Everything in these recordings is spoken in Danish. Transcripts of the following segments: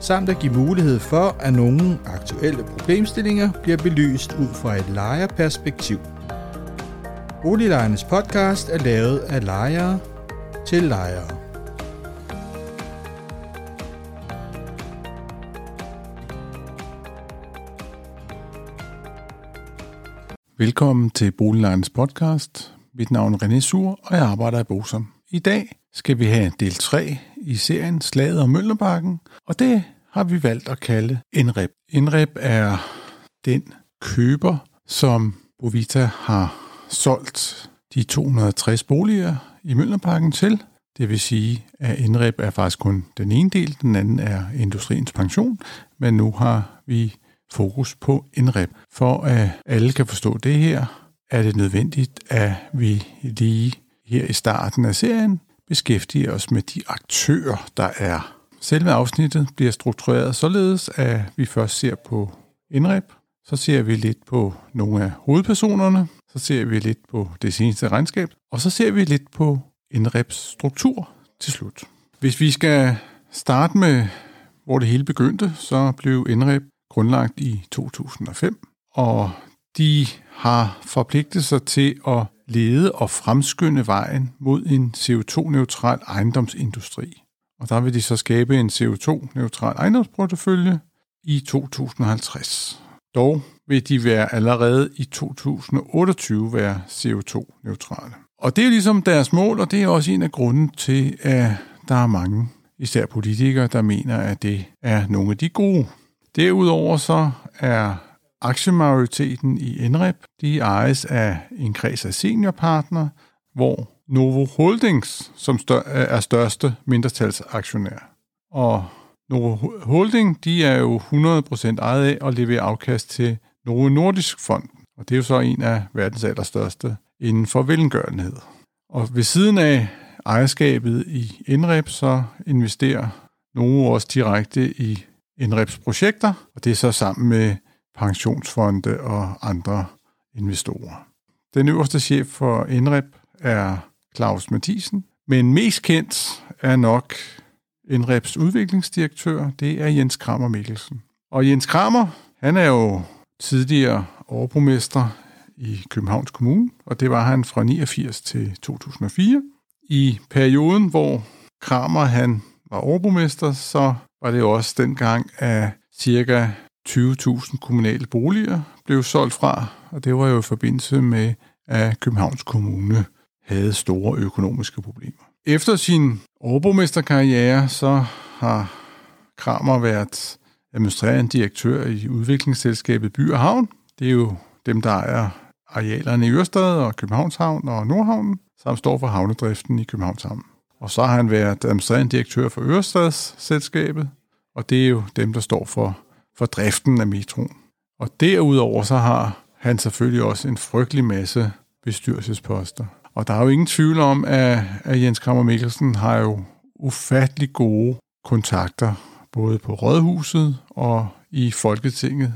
samt at give mulighed for, at nogle aktuelle problemstillinger bliver belyst ud fra et lejerperspektiv. Boliglejernes podcast er lavet af lejere til lejere. Velkommen til Boliglejernes podcast. Mit navn er René Sur, og jeg arbejder i Bosom. I dag skal vi have del 3 i serien Slaget om Møllerbakken, og det har vi valgt at kalde Indrep. Indrep er den køber, som Bovita har solgt de 260 boliger i Møllerparken til. Det vil sige, at Indrep er faktisk kun den ene del, den anden er industriens pension, men nu har vi fokus på Indrep. For at alle kan forstå det her, er det nødvendigt, at vi lige her i starten af serien beskæftige os med de aktører, der er. Selve afsnittet bliver struktureret således, at vi først ser på indrep, så ser vi lidt på nogle af hovedpersonerne, så ser vi lidt på det seneste regnskab, og så ser vi lidt på indreps struktur til slut. Hvis vi skal starte med, hvor det hele begyndte, så blev indrep grundlagt i 2005, og de har forpligtet sig til at lede og fremskynde vejen mod en CO2-neutral ejendomsindustri. Og der vil de så skabe en CO2-neutral ejendomsportefølje i 2050. Dog vil de være allerede i 2028 være CO2-neutrale. Og det er ligesom deres mål, og det er også en af grunden til, at der er mange, især politikere, der mener, at det er nogle af de gode. Derudover så er aktiemajoriteten i NREP, de ejes af en kreds af seniorpartner, hvor Novo Holdings som stør- er største mindretalsaktionær. Og Novo Holding, de er jo 100% ejet af og leverer afkast til Novo Nordisk Fond. Og det er jo så en af verdens allerstørste inden for velgørenhed. Og ved siden af ejerskabet i Enrep, så investerer Novo også direkte i Enreps projekter, og det er så sammen med pensionsfonde og andre investorer. Den øverste chef for Enrep er Claus Mathisen, men mest kendt er nok Enreps udviklingsdirektør, det er Jens Kramer Mikkelsen. Og Jens Kramer, han er jo tidligere overborgmester i Københavns Kommune, og det var han fra 89 til 2004. I perioden, hvor Kramer han var overborgmester, så var det også dengang, at cirka 20.000 kommunale boliger blev solgt fra, og det var jo i forbindelse med, at Københavns Kommune havde store økonomiske problemer. Efter sin overborgmesterkarriere, så har Kramer været administrerende direktør i udviklingsselskabet By og Havn. Det er jo dem, der ejer arealerne i Ørestad og Københavns Havn og Nordhavnen, samt står for havnedriften i Københavns Havn. Og så har han været administrerende direktør for Ørestadsselskabet, og det er jo dem, der står for, for driften af metroen. Og derudover så har han selvfølgelig også en frygtelig masse bestyrelsesposter. Og der er jo ingen tvivl om, at, at Jens Krammer Mikkelsen har jo ufattelig gode kontakter, både på Rådhuset og i Folketinget,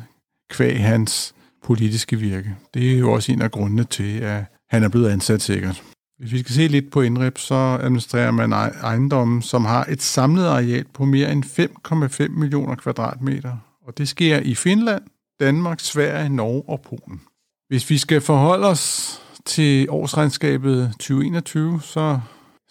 kvæg hans politiske virke. Det er jo også en af grundene til, at han er blevet ansat sikkert. Hvis vi skal se lidt på indrep, så administrerer man ejendommen, som har et samlet areal på mere end 5,5 millioner kvadratmeter. Og det sker i Finland, Danmark, Sverige, Norge og Polen. Hvis vi skal forholde os til årsregnskabet 2021, så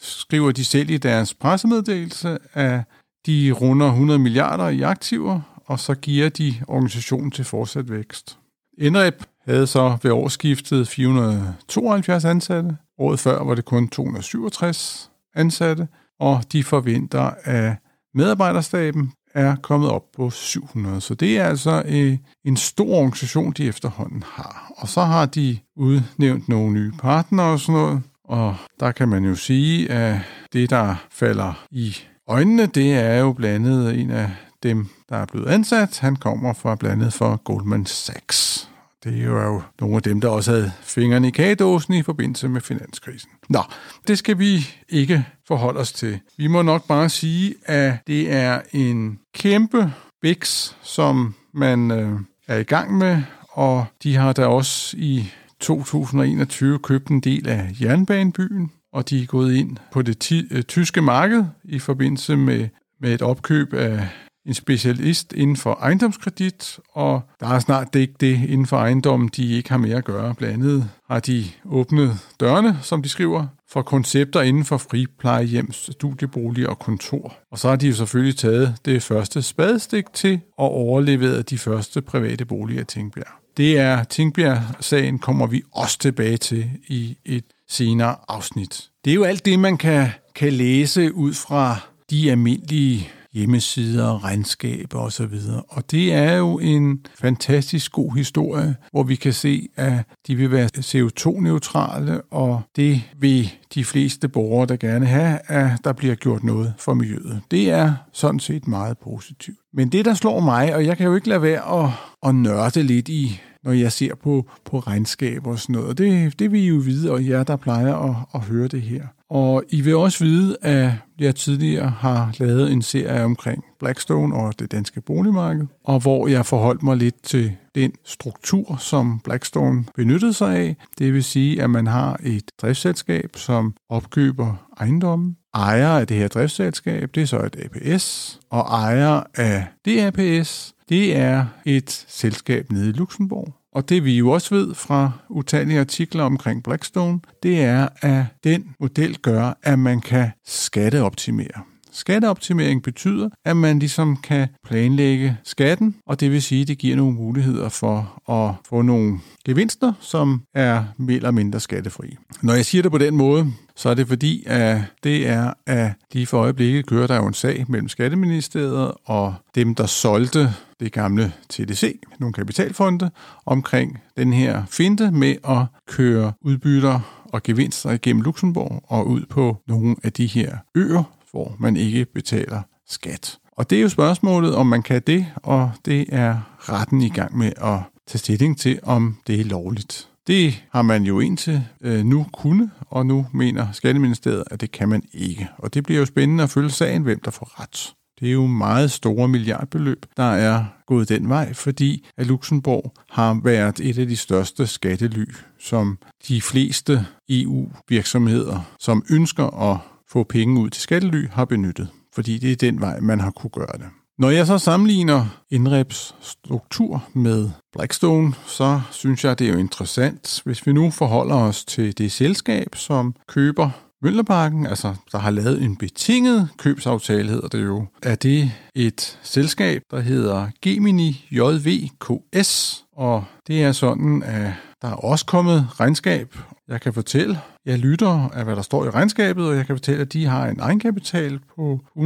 skriver de selv i deres pressemeddelelse, at de runder 100 milliarder i aktiver, og så giver de organisationen til fortsat vækst. Indrep havde så ved årsskiftet 472 ansatte. Året før var det kun 267 ansatte, og de forventer, at medarbejderstaben er kommet op på 700. Så det er altså øh, en stor organisation, de efterhånden har. Og så har de udnævnt nogle nye partnere og sådan noget. Og der kan man jo sige, at det, der falder i øjnene, det er jo blandt andet en af dem, der er blevet ansat, han kommer fra blandt andet fra Goldman Sachs. Det er jo nogle af dem, der også havde fingrene i kagedåsen i forbindelse med finanskrisen. Nå, det skal vi ikke forholde os til. Vi må nok bare sige, at det er en kæmpe biks, som man øh, er i gang med, og de har da også i 2021 købt en del af jernbanebyen, og de er gået ind på det ti- øh, tyske marked i forbindelse med, med et opkøb af en specialist inden for ejendomskredit, og der er snart det ikke det inden for ejendommen, de ikke har mere at gøre. Blandt andet har de åbnet dørene, som de skriver, for koncepter inden for friplejehjem, studiebolig og kontor. Og så har de jo selvfølgelig taget det første spadestik til og overleveret de første private boliger i Tingbjerg. Det er Tingbjerg-sagen, kommer vi også tilbage til i et senere afsnit. Det er jo alt det, man kan, kan læse ud fra de almindelige hjemmesider, regnskaber osv. Og det er jo en fantastisk god historie, hvor vi kan se, at de vil være CO2-neutrale, og det vil de fleste borgere, der gerne have, at der bliver gjort noget for miljøet. Det er sådan set meget positivt. Men det, der slår mig, og jeg kan jo ikke lade være at, at nørde lidt i når jeg ser på, på regnskaber og sådan noget. Og det, det vil I jo vide, og jer, der plejer at, at høre det her. Og I vil også vide, at jeg tidligere har lavet en serie omkring Blackstone og det danske boligmarked, og hvor jeg forholdt mig lidt til den struktur, som Blackstone benyttede sig af. Det vil sige, at man har et driftsselskab, som opkøber ejendommen. Ejer af det her driftsselskab, det er så et APS, og ejer af det APS, det er et selskab nede i Luxembourg. Og det vi jo også ved fra utallige artikler omkring Blackstone, det er, at den model gør, at man kan skatteoptimere. Skatteoptimering betyder, at man ligesom kan planlægge skatten, og det vil sige, at det giver nogle muligheder for at få nogle gevinster, som er mere eller mindre skattefri. Når jeg siger det på den måde, så er det fordi, at det er, at lige for øjeblikket kører der jo en sag mellem Skatteministeriet og dem, der solgte det gamle TDC, nogle kapitalfonde, omkring den her finte med at køre udbytter og gevinster igennem Luxembourg og ud på nogle af de her øer, hvor man ikke betaler skat. Og det er jo spørgsmålet, om man kan det, og det er retten i gang med at tage stilling til, om det er lovligt. Det har man jo indtil øh, nu kunne, og nu mener Skatteministeriet, at det kan man ikke. Og det bliver jo spændende at følge sagen, hvem der får ret. Det er jo meget store milliardbeløb, der er gået den vej, fordi at Luxembourg har været et af de største skattely, som de fleste EU-virksomheder, som ønsker at få penge ud til skattely, har benyttet. Fordi det er den vej, man har kunne gøre det. Når jeg så sammenligner Indreps struktur med Blackstone, så synes jeg, det er jo interessant, hvis vi nu forholder os til det selskab, som køber Møllerparken, altså der har lavet en betinget købsaftale, hedder det jo, er det et selskab, der hedder Gemini JVKS, og det er sådan, at der er også kommet regnskab. Jeg kan fortælle, jeg lytter af, hvad der står i regnskabet, og jeg kan fortælle, at de har en egenkapital på 114.451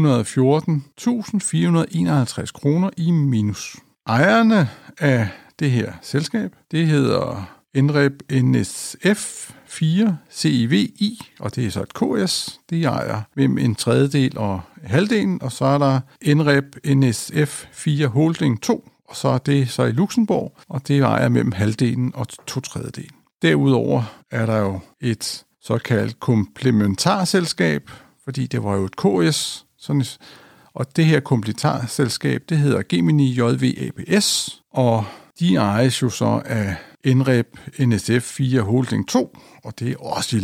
kroner i minus. Ejerne af det her selskab, det hedder NREP NSF 4 CIVI, og det er så et KS. De ejer mellem en tredjedel og halvdelen, og så er der NREP NSF 4 Holding 2, og så er det så i Luxembourg, og det ejer mellem halvdelen og to tredjedel. Derudover er der jo et såkaldt komplementarselskab, fordi det var jo et KS, sådan et, og det her komplementarselskab, det hedder Gemini JVABS, og de ejes jo så af Enrep NSF 4 Holding 2, og det er også i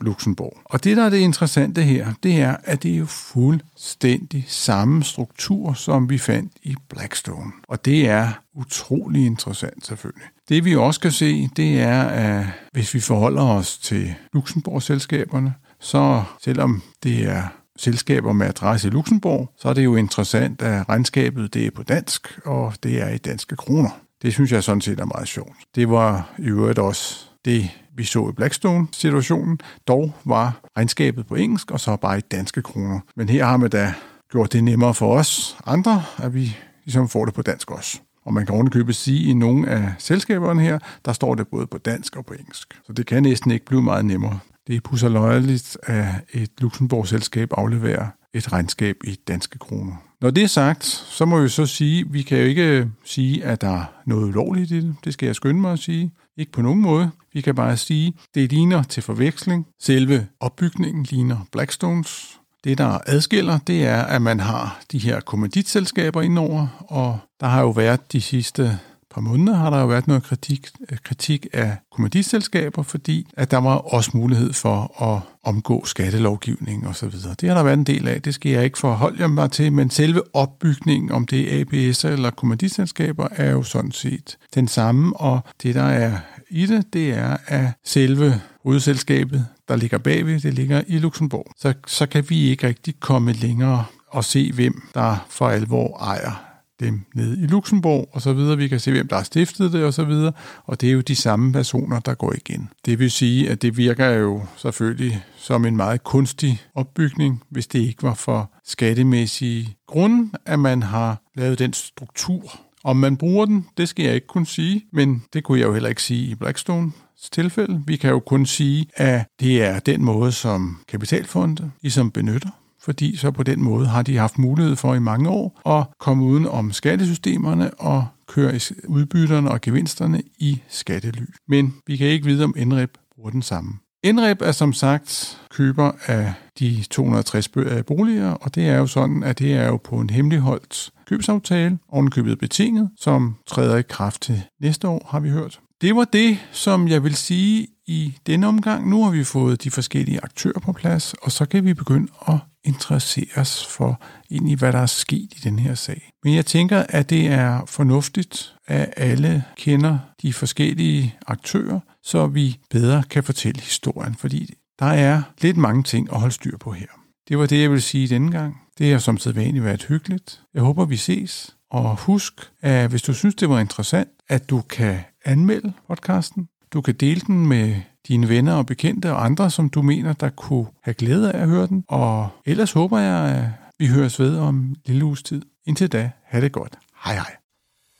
Luxembourg. Og det, der er det interessante her, det er, at det er jo fuldstændig samme struktur, som vi fandt i Blackstone. Og det er utrolig interessant selvfølgelig. Det vi også kan se, det er, at hvis vi forholder os til Luxembourg-selskaberne, så selvom det er selskaber med adresse i Luxembourg, så er det jo interessant, at regnskabet det er på dansk, og det er i danske kroner. Det synes jeg sådan set er meget sjovt. Det var i øvrigt også det, vi så i Blackstone-situationen. Dog var regnskabet på engelsk, og så bare i danske kroner. Men her har man da gjort det nemmere for os andre, at vi ligesom får det på dansk også. Og man kan ovenikøbet sige, at i nogle af selskaberne her, der står det både på dansk og på engelsk. Så det kan næsten ikke blive meget nemmere. Det er pusserløjeligt, at et Luxembourg-selskab afleverer et regnskab i danske kroner. Når det er sagt, så må vi så sige, vi kan jo ikke øh, sige, at der er noget ulovligt i det. Det skal jeg skynde mig at sige. Ikke på nogen måde. Vi kan bare sige, det ligner til forveksling. Selve opbygningen ligner Blackstones. Det, der adskiller, det er, at man har de her kommanditselskaber indover, og der har jo været de sidste par måneder har der jo været noget kritik, øh, kritik af kommanditselskaber, fordi at der var også mulighed for at omgå skattelovgivning osv. Det har der været en del af, det skal jeg ikke forholde mig til, men selve opbygningen, om det er ABS eller kommanditselskaber, er jo sådan set den samme, og det der er i det, det er, at selve hovedselskabet, der ligger bagved, det ligger i Luxembourg. Så, så kan vi ikke rigtig komme længere og se, hvem der for alvor ejer dem ned i Luxembourg og så videre. Vi kan se, hvem der har stiftet det og så videre. Og det er jo de samme personer, der går igen. Det vil sige, at det virker jo selvfølgelig som en meget kunstig opbygning, hvis det ikke var for skattemæssige grunde, at man har lavet den struktur. Om man bruger den, det skal jeg ikke kunne sige, men det kunne jeg jo heller ikke sige i Blackstone tilfælde. Vi kan jo kun sige, at det er den måde, som kapitalfonde ligesom benytter fordi så på den måde har de haft mulighed for i mange år at komme uden om skattesystemerne og køre udbytterne og gevinsterne i skattely. Men vi kan ikke vide, om NREP bruger den samme. NREP er som sagt køber af de 260 øh, boliger, og det er jo sådan, at det er jo på en hemmeligholdt købsaftale, ovenkøbet betinget, som træder i kraft til næste år, har vi hørt. Det var det, som jeg vil sige i denne omgang. Nu har vi fået de forskellige aktører på plads, og så kan vi begynde at interessere os for ind i, hvad der er sket i den her sag. Men jeg tænker, at det er fornuftigt, at alle kender de forskellige aktører, så vi bedre kan fortælle historien, fordi der er lidt mange ting at holde styr på her. Det var det, jeg vil sige denne gang. Det har som sædvanligt været hyggeligt. Jeg håber, vi ses. Og husk, at hvis du synes, det var interessant, at du kan anmelde podcasten. Du kan dele den med dine venner og bekendte og andre, som du mener, der kunne have glæde af at høre den. Og ellers håber jeg, at vi høres ved om en lille uges tid. Indtil da, have det godt. Hej hej.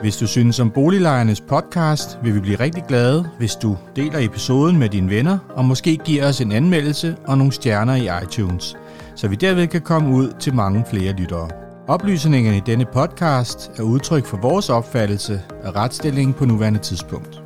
Hvis du synes om Boliglejernes podcast, vil vi blive rigtig glade, hvis du deler episoden med dine venner, og måske giver os en anmeldelse og nogle stjerner i iTunes, så vi derved kan komme ud til mange flere lyttere. Oplysningerne i denne podcast er udtryk for vores opfattelse af retsstillingen på nuværende tidspunkt.